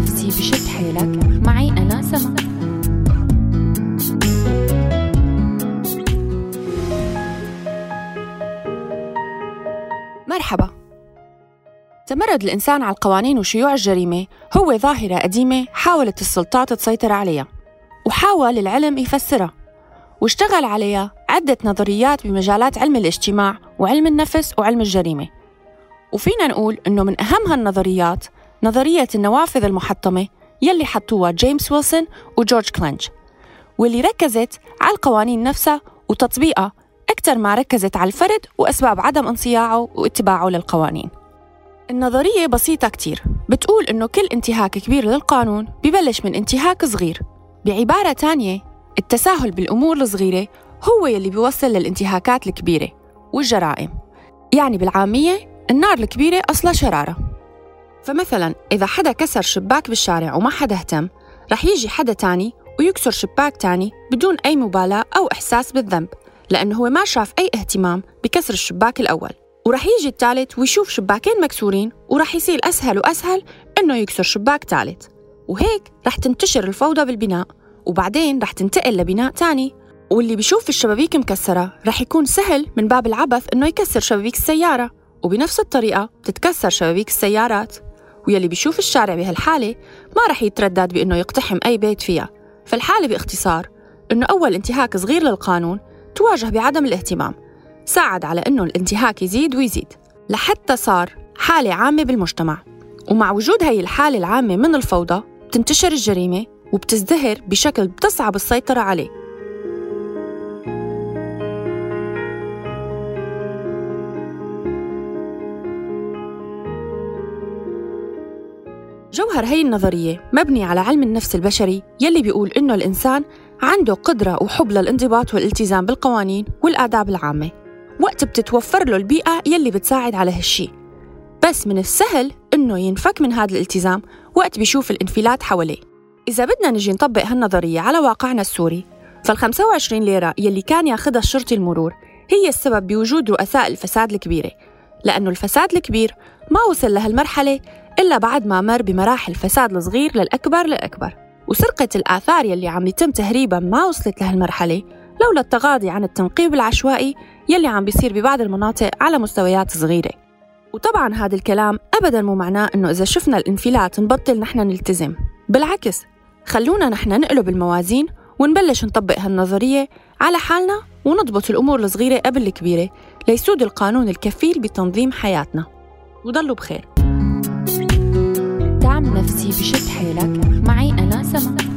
نفسي بشد حيلك. معي أنا سما. مرحبا. تمرد الإنسان على القوانين وشيوع الجريمة. هو ظاهرة قديمة حاولت السلطات تسيطر عليها وحاول العلم يفسرها واشتغل عليها عدة نظريات بمجالات علم الاجتماع وعلم النفس وعلم الجريمة. وفينا نقول إنه من أهم هالنظريات نظرية النوافذ المحطمة يلي حطوها جيمس ويلسون وجورج كلينج واللي ركزت على القوانين نفسها وتطبيقها أكثر ما ركزت على الفرد وأسباب عدم انصياعه واتباعه للقوانين. النظرية بسيطة كتير بتقول إنه كل انتهاك كبير للقانون ببلش من انتهاك صغير. بعبارة تانية التساهل بالأمور الصغيرة هو يلي بيوصل للانتهاكات الكبيرة والجرائم يعني بالعامية النار الكبيرة أصلا شرارة. فمثلا إذا حدا كسر شباك بالشارع وما حدا اهتم رح يجي حدا تاني ويكسر شباك تاني بدون أي مبالاة أو إحساس بالذنب لأنه هو ما شاف أي اهتمام بكسر الشباك الأول. ورح يجي الثالث ويشوف شباكين مكسورين ورح يصير أسهل وأسهل إنه يكسر شباك ثالث وهيك رح تنتشر الفوضى بالبناء وبعدين رح تنتقل لبناء تاني. واللي بيشوف الشبابيك مكسرة رح يكون سهل من باب العبث إنه يكسر شبابيك السيارة. وبنفس الطريقة بتتكسر شبابيك السيارات. ويلي بيشوف الشارع بهالحالة ما رح يتردد بإنه يقتحم أي بيت فيها. فالحالة باختصار إنه أول انتهاك صغير للقانون تواجه بعدم الاهتمام ساعد على إنه الانتهاك يزيد ويزيد لحتى صار حالة عامة بالمجتمع. ومع وجود هي الحالة العامة من الفوضى بتنتشر الجريمة وبتزدهر بشكل بتصعب السيطرة عليه. جوهر هي النظرية مبني على علم النفس البشري يلي بيقول إنه الإنسان عنده قدرة وحب للانضباط والالتزام بالقوانين والآداب العامة. وقت بتتوفر له البيئة يلي بتساعد على هالشي. بس من السهل إنه ينفك من هذا الالتزام وقت بيشوف الانفلات حواليه. إذا بدنا نجي نطبق هالنظرية على واقعنا السوري فال 25 ليرة يلي كان ياخدها الشرطي المرور هي السبب بوجود رؤساء الفساد الكبيرة. لأنه الفساد الكبير ما وصل لهالمرحلة إلا بعد ما مر بمراحل فساد الصغير للأكبر للأكبر. وسرقة الآثار يلي عم يتم تهريبها ما وصلت لهالمرحلة لولا التغاضي عن التنقيب العشوائي يلي عم بيصير ببعض المناطق على مستويات صغيرة. وطبعا هذا الكلام أبدا مو معناه إنه إذا شفنا الانفلات نبطل نحن نلتزم. بالعكس خلونا نحن نقلب الموازين ونبلش نطبق هالنظرية على حالنا ونضبط الأمور الصغيرة قبل الكبيرة ليسود القانون الكفيل بتنظيم حياتنا. وضلوا بخير. نفسي بشد حيلك. معي أنا سما.